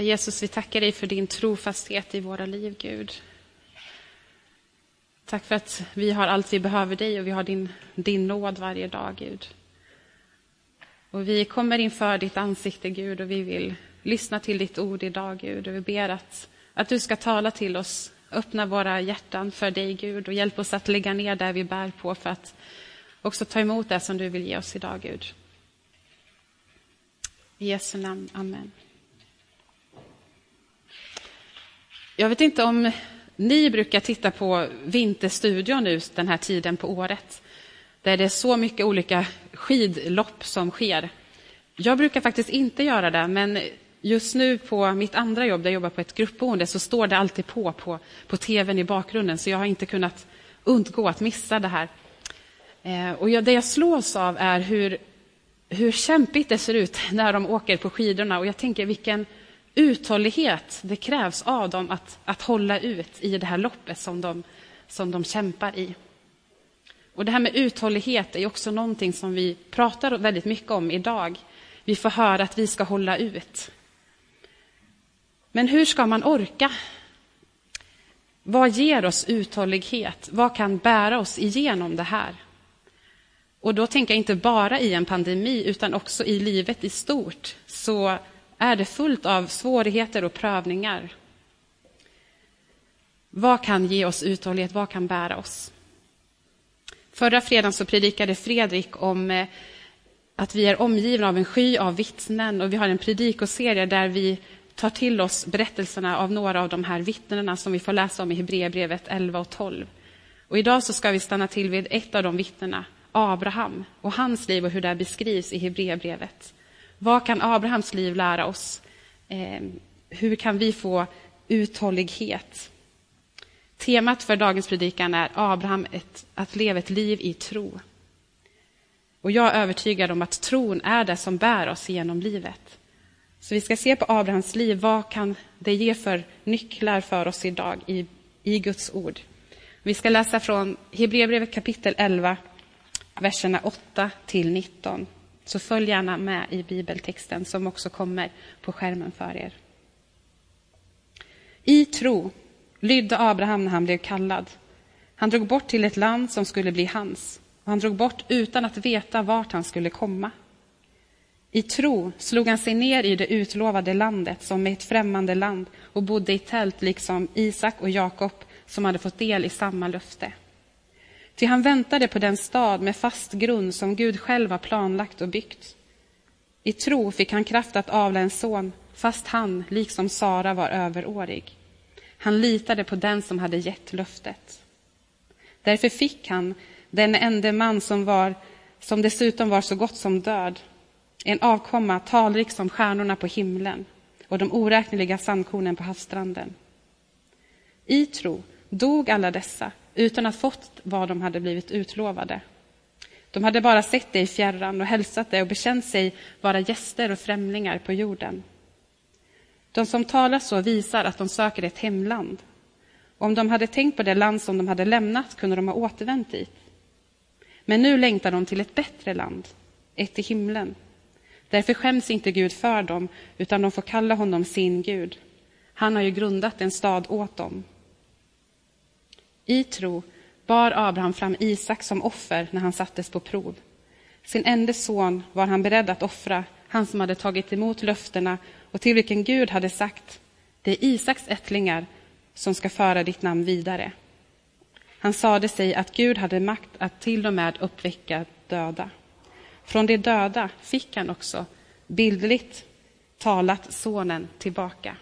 Jesus, vi tackar dig för din trofasthet i våra liv, Gud. Tack för att vi har allt vi behöver dig och vi har din, din nåd varje dag, Gud. Och vi kommer inför ditt ansikte, Gud, och vi vill lyssna till ditt ord idag, Gud. Och vi ber att, att du ska tala till oss, öppna våra hjärtan för dig, Gud, och hjälp oss att lägga ner det vi bär på för att också ta emot det som du vill ge oss idag, Gud. I Jesu namn, amen. Jag vet inte om ni brukar titta på Vinterstudion nu den här tiden på året, där det är så mycket olika skidlopp som sker. Jag brukar faktiskt inte göra det, men just nu på mitt andra jobb, där jag jobbar på ett gruppboende, så står det alltid på, på på tvn i bakgrunden, så jag har inte kunnat undgå att missa det här. Eh, och jag, det jag slås av är hur, hur kämpigt det ser ut när de åker på skidorna. Och jag tänker vilken uthållighet det krävs av dem att, att hålla ut i det här loppet som de, som de kämpar i. Och Det här med uthållighet är också någonting som vi pratar väldigt mycket om idag. Vi får höra att vi ska hålla ut. Men hur ska man orka? Vad ger oss uthållighet? Vad kan bära oss igenom det här? Och då tänker jag inte bara i en pandemi, utan också i livet i stort, så är det fullt av svårigheter och prövningar. Vad kan ge oss uthållighet? Vad kan bära oss? Förra fredagen så predikade Fredrik om eh, att vi är omgivna av en sky av vittnen och vi har en predikoserie där vi tar till oss berättelserna av några av de här vittnena som vi får läsa om i Hebreerbrevet 11 och 12. Och idag så ska vi stanna till vid ett av de vittnena, Abraham och hans liv och hur det beskrivs i Hebreerbrevet. Vad kan Abrahams liv lära oss? Eh, hur kan vi få uthållighet? Temat för dagens predikan är Abraham ett, att leva ett liv i tro. Och jag är övertygad om att tron är det som bär oss genom livet. Så vi ska se på Abrahams liv. Vad kan det ge för nycklar för oss idag i, i Guds ord? Vi ska läsa från Hebreerbrevet kapitel 11, verserna 8 till 19. Så följ gärna med i bibeltexten som också kommer på skärmen för er. I tro lydde Abraham när han blev kallad. Han drog bort till ett land som skulle bli hans och han drog bort utan att veta vart han skulle komma. I tro slog han sig ner i det utlovade landet som ett främmande land och bodde i tält liksom Isak och Jakob som hade fått del i samma löfte. Ty han väntade på den stad med fast grund som Gud själv har planlagt och byggt. I tro fick han kraft att avla en son, fast han, liksom Sara, var överårig. Han litade på den som hade gett löftet. Därför fick han, den enda man som, var, som dessutom var så gott som död, en avkomma talrik som stjärnorna på himlen och de oräkneliga sandkornen på havsstranden. I tro dog alla dessa utan att fått vad de hade blivit utlovade. De hade bara sett det i fjärran och hälsat det och bekänt sig vara gäster och främlingar på jorden. De som talar så visar att de söker ett hemland. Om de hade tänkt på det land som de hade lämnat kunde de ha återvänt dit. Men nu längtar de till ett bättre land, ett i himlen. Därför skäms inte Gud för dem, utan de får kalla honom sin Gud. Han har ju grundat en stad åt dem. I tro bar Abraham fram Isak som offer när han sattes på prov. Sin enda son var han beredd att offra, han som hade tagit emot löftena och till vilken Gud hade sagt, det är Isaks ättlingar som ska föra ditt namn vidare. Han sade sig att Gud hade makt att till och med uppväcka döda. Från de döda fick han också, bildligt talat, sonen tillbaka.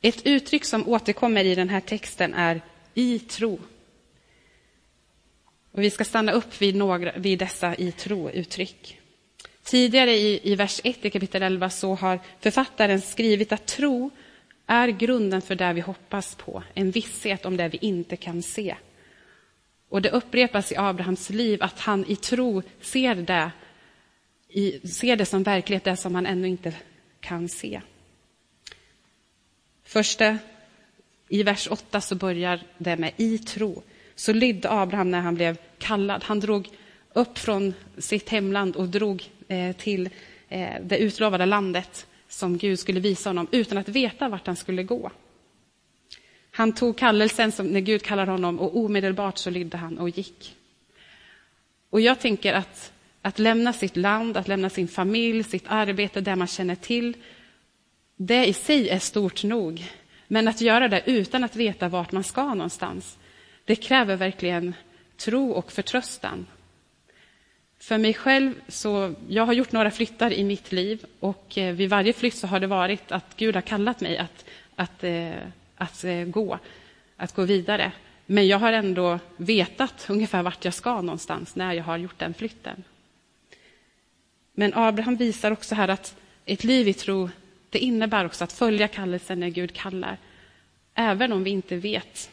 Ett uttryck som återkommer i den här texten är i tro. Och vi ska stanna upp vid, några, vid dessa i tro-uttryck. Tidigare i, i vers 1 i kapitel 11 så har författaren skrivit att tro är grunden för det vi hoppas på, en visshet om det vi inte kan se. Och det upprepas i Abrahams liv att han i tro ser det, i, ser det som verklighet, det som han ännu inte kan se. Första, I vers 8 så börjar det med i tro. Så lydde Abraham när han blev kallad. Han drog upp från sitt hemland och drog eh, till eh, det utlovade landet som Gud skulle visa honom utan att veta vart han skulle gå. Han tog kallelsen som, när Gud kallade honom och omedelbart så lydde han och gick. Och jag tänker att, att lämna sitt land, att lämna sin familj, sitt arbete, där man känner till, det i sig är stort nog. Men att göra det utan att veta vart man ska någonstans, det kräver verkligen tro och förtröstan. För mig själv, så jag har gjort några flyttar i mitt liv och eh, vid varje flytt så har det varit att Gud har kallat mig att, att, eh, att, att gå, att gå vidare. Men jag har ändå vetat ungefär vart jag ska någonstans när jag har gjort den flytten. Men Abraham visar också här att ett liv i tro, det innebär också att följa kallelsen när Gud kallar, även om vi inte vet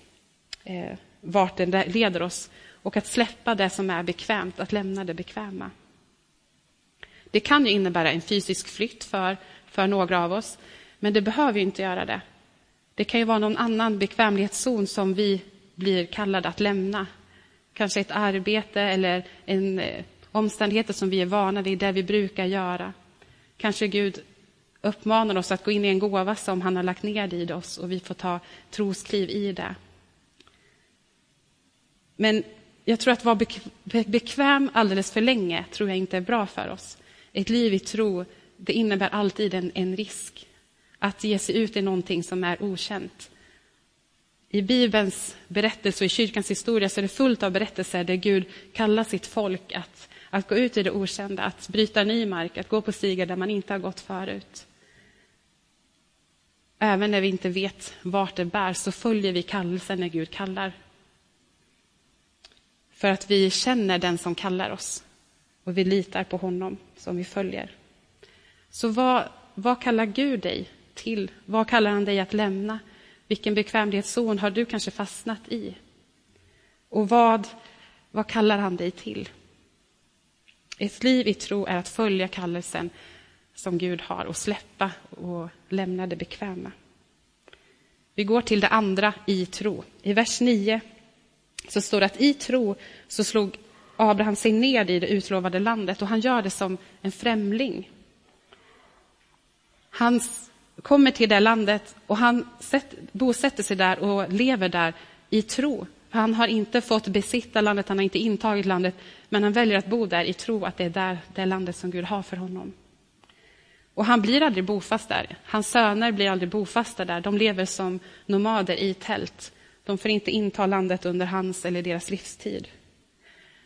eh, vart den leder oss och att släppa det som är bekvämt, att lämna det bekväma. Det kan ju innebära en fysisk flytt för, för några av oss, men det behöver ju inte göra det. Det kan ju vara någon annan bekvämlighetszon som vi blir kallade att lämna. Kanske ett arbete eller en eh, omständigheter som vi är vana vid, det vi brukar göra. Kanske Gud uppmanar oss att gå in i en gåva som han har lagt ner i oss och vi får ta troskliv i det. Men jag tror att vara bekväm alldeles för länge tror jag inte är bra för oss. Ett liv i tro, det innebär alltid en, en risk. Att ge sig ut i någonting som är okänt. I Bibelns berättelse och i kyrkans historia så är det fullt av berättelser där Gud kallar sitt folk att, att gå ut i det okända, att bryta ny mark, att gå på stigar där man inte har gått förut. Även när vi inte vet vart det bär så följer vi kallelsen när Gud kallar. För att vi känner den som kallar oss och vi litar på honom som vi följer. Så vad, vad kallar Gud dig till? Vad kallar han dig att lämna? Vilken bekvämlighetszon har du kanske fastnat i? Och vad, vad kallar han dig till? Ett liv i tro är att följa kallelsen som Gud har och släppa och lämna det bekväma. Vi går till det andra i tro. I vers 9 så står det att i tro så slog Abraham sig ner i det utlovade landet och han gör det som en främling. Han kommer till det landet och han bosätter sig där och lever där i tro. Han har inte fått besitta landet, han har inte intagit landet, men han väljer att bo där i tro att det är där, det landet som Gud har för honom. Och han blir aldrig bofast där. Hans söner blir aldrig bofasta där. De lever som nomader i tält. De får inte inta landet under hans eller deras livstid.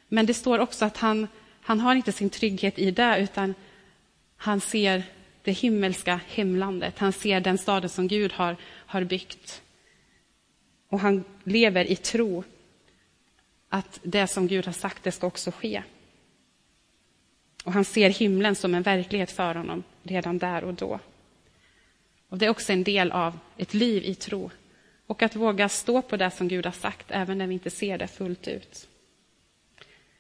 Men det står också att han, han har inte sin trygghet i det, utan han ser det himmelska hemlandet. Han ser den staden som Gud har, har byggt. Och han lever i tro att det som Gud har sagt, det ska också ske. Och han ser himlen som en verklighet för honom redan där och då. Och Det är också en del av ett liv i tro. Och att våga stå på det som Gud har sagt, även när vi inte ser det fullt ut.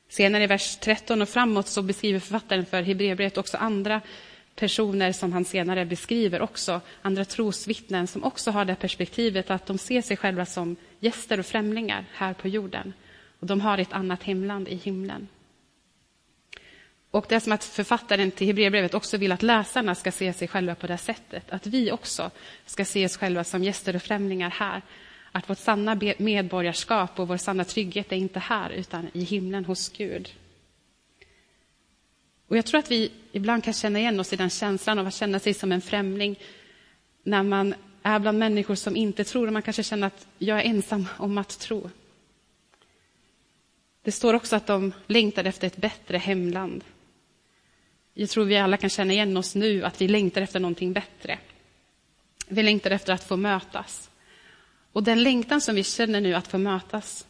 Senare i vers 13 och framåt så beskriver författaren för Hebreerbrevet också andra personer som han senare beskriver också, andra trosvittnen som också har det perspektivet att de ser sig själva som gäster och främlingar här på jorden. Och de har ett annat hemland i himlen. Och det är som att författaren till Hebreerbrevet också vill att läsarna ska se sig själva på det sättet. Att vi också ska se oss själva som gäster och främlingar här. Att vårt sanna medborgarskap och vår sanna trygghet är inte här, utan i himlen hos Gud. Och jag tror att vi ibland kan känna igen oss i den känslan av att känna sig som en främling när man är bland människor som inte tror och man kanske känner att jag är ensam om att tro. Det står också att de längtar efter ett bättre hemland. Jag tror vi alla kan känna igen oss nu, att vi längtar efter någonting bättre. Vi längtar efter att få mötas. Och den längtan som vi känner nu att få mötas,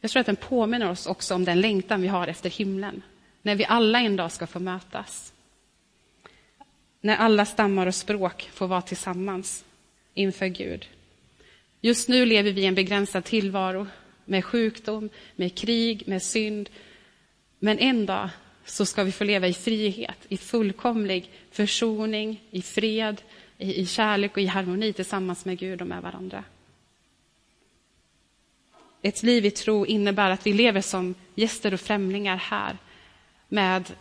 jag tror att den påminner oss också om den längtan vi har efter himlen. När vi alla en dag ska få mötas. När alla stammar och språk får vara tillsammans inför Gud. Just nu lever vi i en begränsad tillvaro med sjukdom, med krig, med synd. Men en dag så ska vi få leva i frihet, i fullkomlig försoning, i fred, i, i kärlek och i harmoni tillsammans med Gud och med varandra. Ett liv i tro innebär att vi lever som gäster och främlingar här, med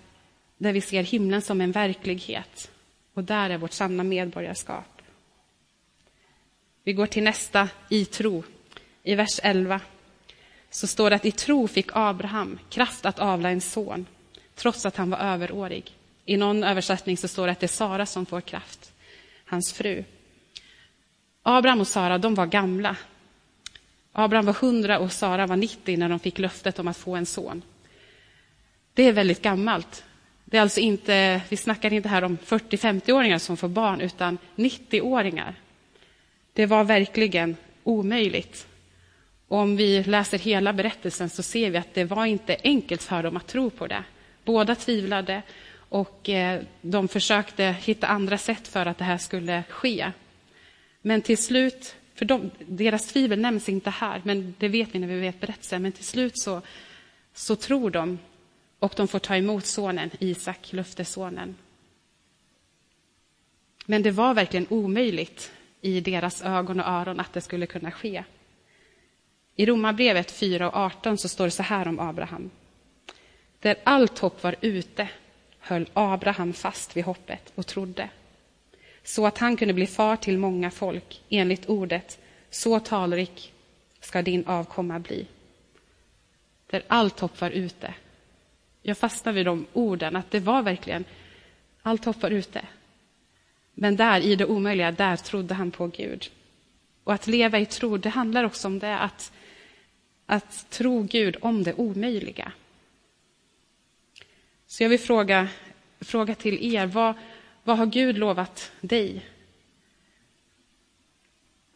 där vi ser himlen som en verklighet. Och där är vårt sanna medborgarskap. Vi går till nästa i tro. I vers 11 så står det att i tro fick Abraham kraft att avla en son, trots att han var överårig. I någon översättning så står det att det är Sara som får kraft, hans fru. Abraham och Sara, de var gamla. Abraham var 100 och Sara var 90 när de fick löftet om att få en son. Det är väldigt gammalt. Det är alltså inte, vi snackar inte här om 40-50-åringar som får barn, utan 90-åringar. Det var verkligen omöjligt. Om vi läser hela berättelsen så ser vi att det var inte enkelt för dem att tro på det. Båda tvivlade och eh, de försökte hitta andra sätt för att det här skulle ske. Men till slut, för de, deras tvivel nämns inte här, men det vet vi när vi vet berättelsen, men till slut så, så tror de och de får ta emot sonen Isak, löftessonen. Men det var verkligen omöjligt i deras ögon och öron att det skulle kunna ske. I Romarbrevet 4 och 18 så står det så här om Abraham. Där allt hopp var ute höll Abraham fast vid hoppet och trodde så att han kunde bli far till många folk enligt ordet så talrik ska din avkomma bli. Där allt hopp var ute. Jag fastnar vid de orden, att det var verkligen allt hoppar ute. Men där, i det omöjliga, där trodde han på Gud. Och att leva i tro, det handlar också om det, att, att tro Gud om det omöjliga. Så jag vill fråga, fråga till er, vad, vad har Gud lovat dig?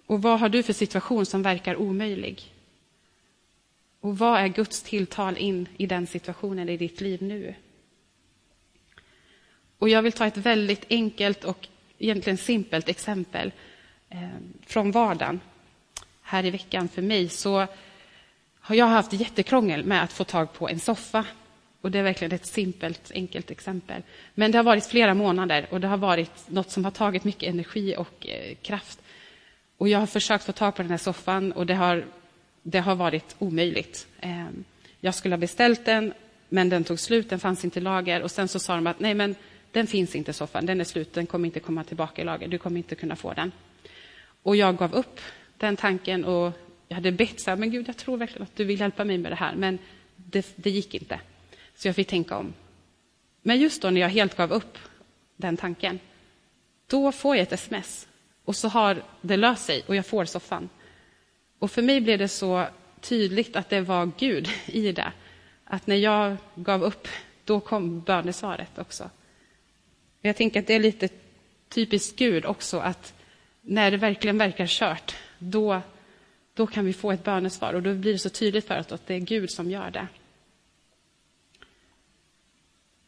Och vad har du för situation som verkar omöjlig? Och vad är Guds tilltal in i den situationen i ditt liv nu? Och jag vill ta ett väldigt enkelt och egentligen simpelt exempel eh, från vardagen. Här i veckan för mig så har jag haft jättekrångel med att få tag på en soffa. Och Det är verkligen ett simpelt, enkelt exempel. Men det har varit flera månader och det har varit något som har tagit mycket energi och eh, kraft. Och Jag har försökt få tag på den här soffan och det har, det har varit omöjligt. Ehm, jag skulle ha beställt den, men den tog slut, den fanns inte i lager. Och Sen så sa de att nej, men den finns inte, i soffan, den är slut, den kommer inte komma tillbaka i lager, du kommer inte kunna få den. Och jag gav upp den tanken och jag hade bett så här, men Gud, jag tror verkligen att du vill hjälpa mig med det här, men det, det gick inte. Så jag fick tänka om. Men just då när jag helt gav upp den tanken, då får jag ett sms och så har det löst sig och jag får soffan. Och för mig blev det så tydligt att det var Gud i det. Att när jag gav upp, då kom bönesvaret också. Jag tänker att det är lite typiskt Gud också, att när det verkligen verkar kört, då, då kan vi få ett bönesvar. Och då blir det så tydligt för oss att det är Gud som gör det.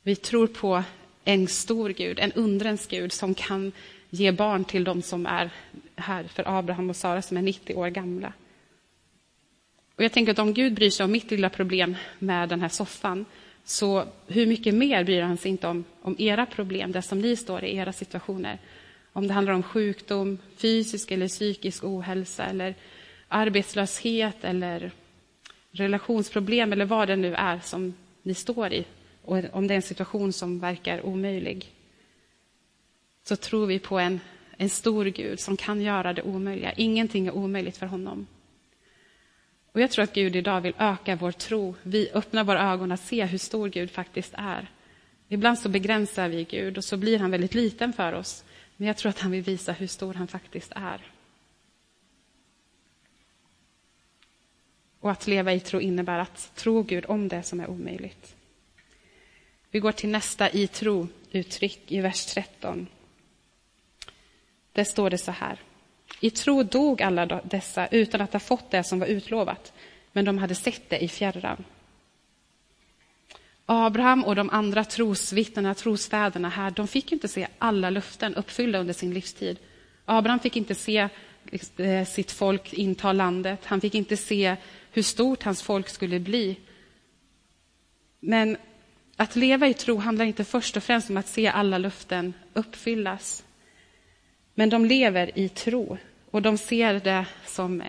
Vi tror på en stor Gud, en undrens Gud som kan ge barn till de som är här, för Abraham och Sara som är 90 år gamla. Och jag tänker att om Gud bryr sig om mitt lilla problem med den här soffan, så hur mycket mer bryr han sig inte om, om era problem, det som ni står i, era situationer? Om det handlar om sjukdom, fysisk eller psykisk ohälsa, eller arbetslöshet, eller relationsproblem, eller vad det nu är som ni står i, och om det är en situation som verkar omöjlig, så tror vi på en, en stor Gud som kan göra det omöjliga. Ingenting är omöjligt för honom. Och Jag tror att Gud idag vill öka vår tro. Vi öppnar våra ögon att se hur stor Gud faktiskt är. Ibland så begränsar vi Gud och så blir han väldigt liten för oss. Men jag tror att han vill visa hur stor han faktiskt är. Och att leva i tro innebär att tro Gud om det som är omöjligt. Vi går till nästa i tro-uttryck i vers 13. Där står det så här. I tro dog alla dessa utan att ha fått det som var utlovat, men de hade sett det i fjärran. Abraham och de andra trosvittnena, trosfäderna här, de fick inte se alla löften uppfyllda under sin livstid. Abraham fick inte se eh, sitt folk inta landet, han fick inte se hur stort hans folk skulle bli. Men att leva i tro handlar inte först och främst om att se alla löften uppfyllas. Men de lever i tro och de ser det som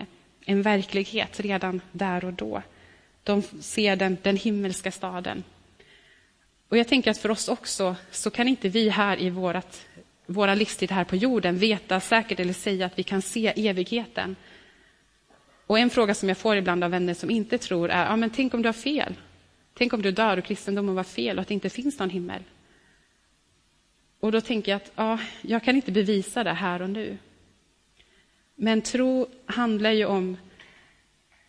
en verklighet redan där och då. De ser den, den himmelska staden. Och jag tänker att för oss också så kan inte vi här i vårat, våra livstid här på jorden veta säkert eller säga att vi kan se evigheten. Och en fråga som jag får ibland av vänner som inte tror är, ja men tänk om du har fel? Tänk om du dör och kristendomen var fel och att det inte finns någon himmel? Och då tänker jag att ja, jag kan inte bevisa det här och nu. Men tro handlar ju om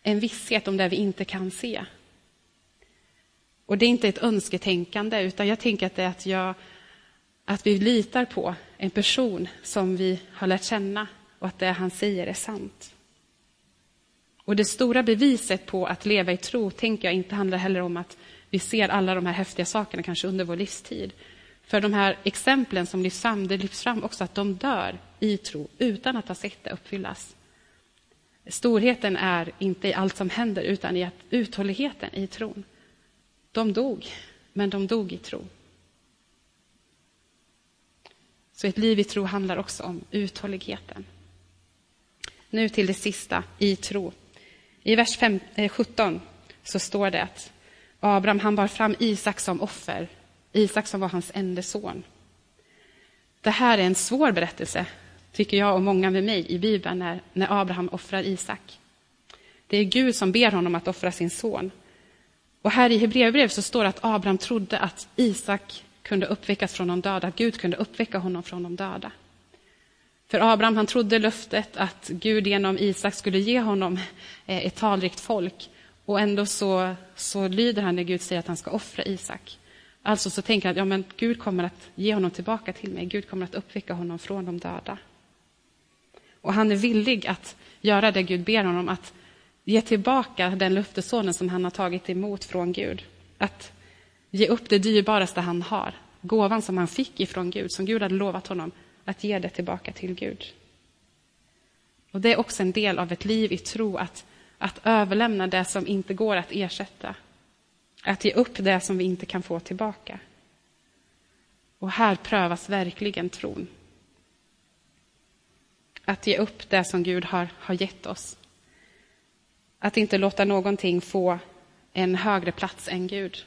en visshet om det vi inte kan se. Och det är inte ett önsketänkande, utan jag tänker att det är att, jag, att vi litar på en person som vi har lärt känna och att det han säger är sant. Och det stora beviset på att leva i tro tänker jag inte handlar heller om att vi ser alla de här häftiga sakerna kanske under vår livstid. För de här exemplen som lyfts fram, det lyfts fram också att de dör i tro utan att ha sett det uppfyllas. Storheten är inte i allt som händer utan i att uthålligheten i tron. De dog, men de dog i tro. Så ett liv i tro handlar också om uthålligheten. Nu till det sista, i tro. I vers 5, eh, 17 så står det att Abraham han bar fram Isak som offer, Isak som var hans enda son. Det här är en svår berättelse, tycker jag och många med mig, i Bibeln när, när Abraham offrar Isak. Det är Gud som ber honom att offra sin son. Och här i Hebreerbrevet så står det att Abraham trodde att Isak kunde uppväckas från de döda, att Gud kunde uppväcka honom från de döda. För Abraham han trodde löftet att Gud genom Isak skulle ge honom eh, ett talrikt folk. Och ändå så, så lyder han när Gud säger att han ska offra Isak. Alltså så tänker han att ja, men Gud kommer att ge honom tillbaka till mig. Gud kommer att uppväcka honom från de döda. Och han är villig att göra det Gud ber honom, att ge tillbaka den löftesonen som han har tagit emot från Gud. Att ge upp det dyrbaraste han har, gåvan som han fick ifrån Gud, som Gud hade lovat honom, att ge det tillbaka till Gud. Och Det är också en del av ett liv i tro, att, att överlämna det som inte går att ersätta. Att ge upp det som vi inte kan få tillbaka. Och här prövas verkligen tron. Att ge upp det som Gud har, har gett oss. Att inte låta någonting få en högre plats än Gud.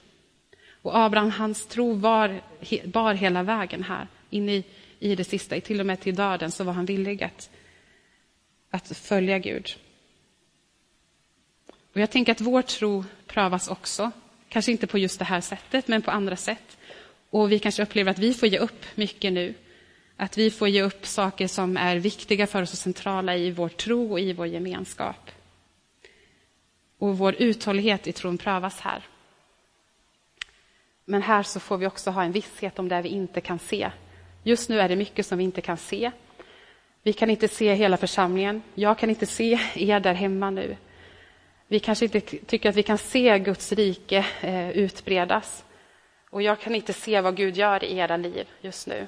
Och Abraham, hans tro var, bar hela vägen här, in i, i det sista. Till och med till döden så var han villig att, att följa Gud. Och jag tänker att vår tro prövas också. Kanske inte på just det här sättet, men på andra sätt. Och vi kanske upplever att vi får ge upp mycket nu. Att vi får ge upp saker som är viktiga för oss och centrala i vår tro och i vår gemenskap. Och vår uthållighet i tron prövas här. Men här så får vi också ha en visshet om det vi inte kan se. Just nu är det mycket som vi inte kan se. Vi kan inte se hela församlingen. Jag kan inte se er där hemma nu. Vi kanske inte tycker att vi kan se Guds rike eh, utbredas. Och jag kan inte se vad Gud gör i era liv just nu.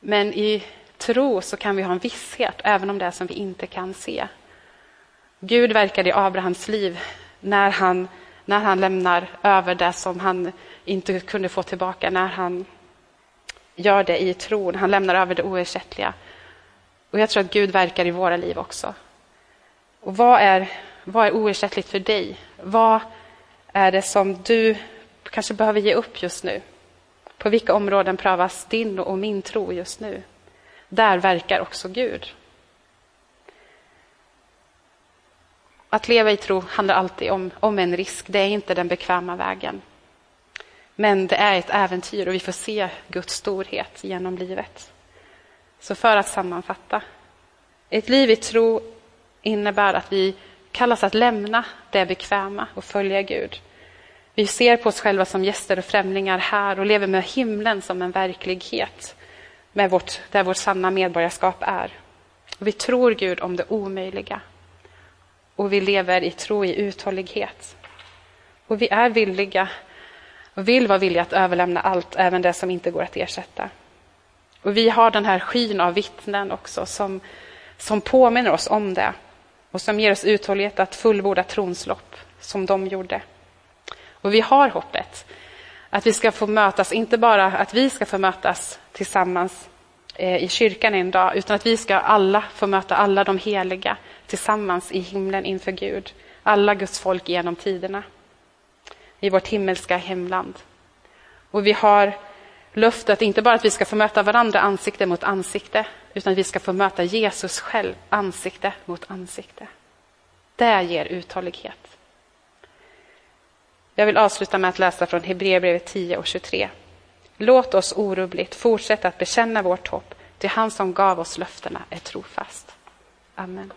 Men i tro så kan vi ha en visshet, även om det är som vi inte kan se. Gud verkade i Abrahams liv när han, när han lämnar över det som han inte kunde få tillbaka, när han gör det i tron. Han lämnar över det oersättliga. Och jag tror att Gud verkar i våra liv också. Och vad är, vad är oersättligt för dig? Vad är det som du kanske behöver ge upp just nu? På vilka områden prövas din och min tro just nu? Där verkar också Gud. Att leva i tro handlar alltid om, om en risk. Det är inte den bekväma vägen. Men det är ett äventyr och vi får se Guds storhet genom livet. Så för att sammanfatta. Ett liv i tro innebär att vi kallas att lämna det bekväma och följa Gud. Vi ser på oss själva som gäster och främlingar här och lever med himlen som en verklighet med vårt, där vårt sanna medborgarskap är. Och vi tror Gud om det omöjliga. Och vi lever i tro i uthållighet. Och vi är villiga och vill vara villiga att överlämna allt, även det som inte går att ersätta. Och vi har den här skyn av vittnen också som, som påminner oss om det och som ger oss uthållighet att fullborda trons lopp, som de gjorde. Och vi har hoppet att vi ska få mötas, inte bara att vi ska få mötas tillsammans eh, i kyrkan en dag, utan att vi ska alla få möta alla de heliga tillsammans i himlen inför Gud. Alla Guds folk genom tiderna. I vårt himmelska hemland. Och vi har löftet, inte bara att vi ska få möta varandra ansikte mot ansikte, utan vi ska få möta Jesus själv ansikte mot ansikte. Det ger uthållighet. Jag vill avsluta med att läsa från Hebreerbrevet 10 och 23. Låt oss orubbligt fortsätta att bekänna vårt hopp till han som gav oss löftena är trofast. Amen.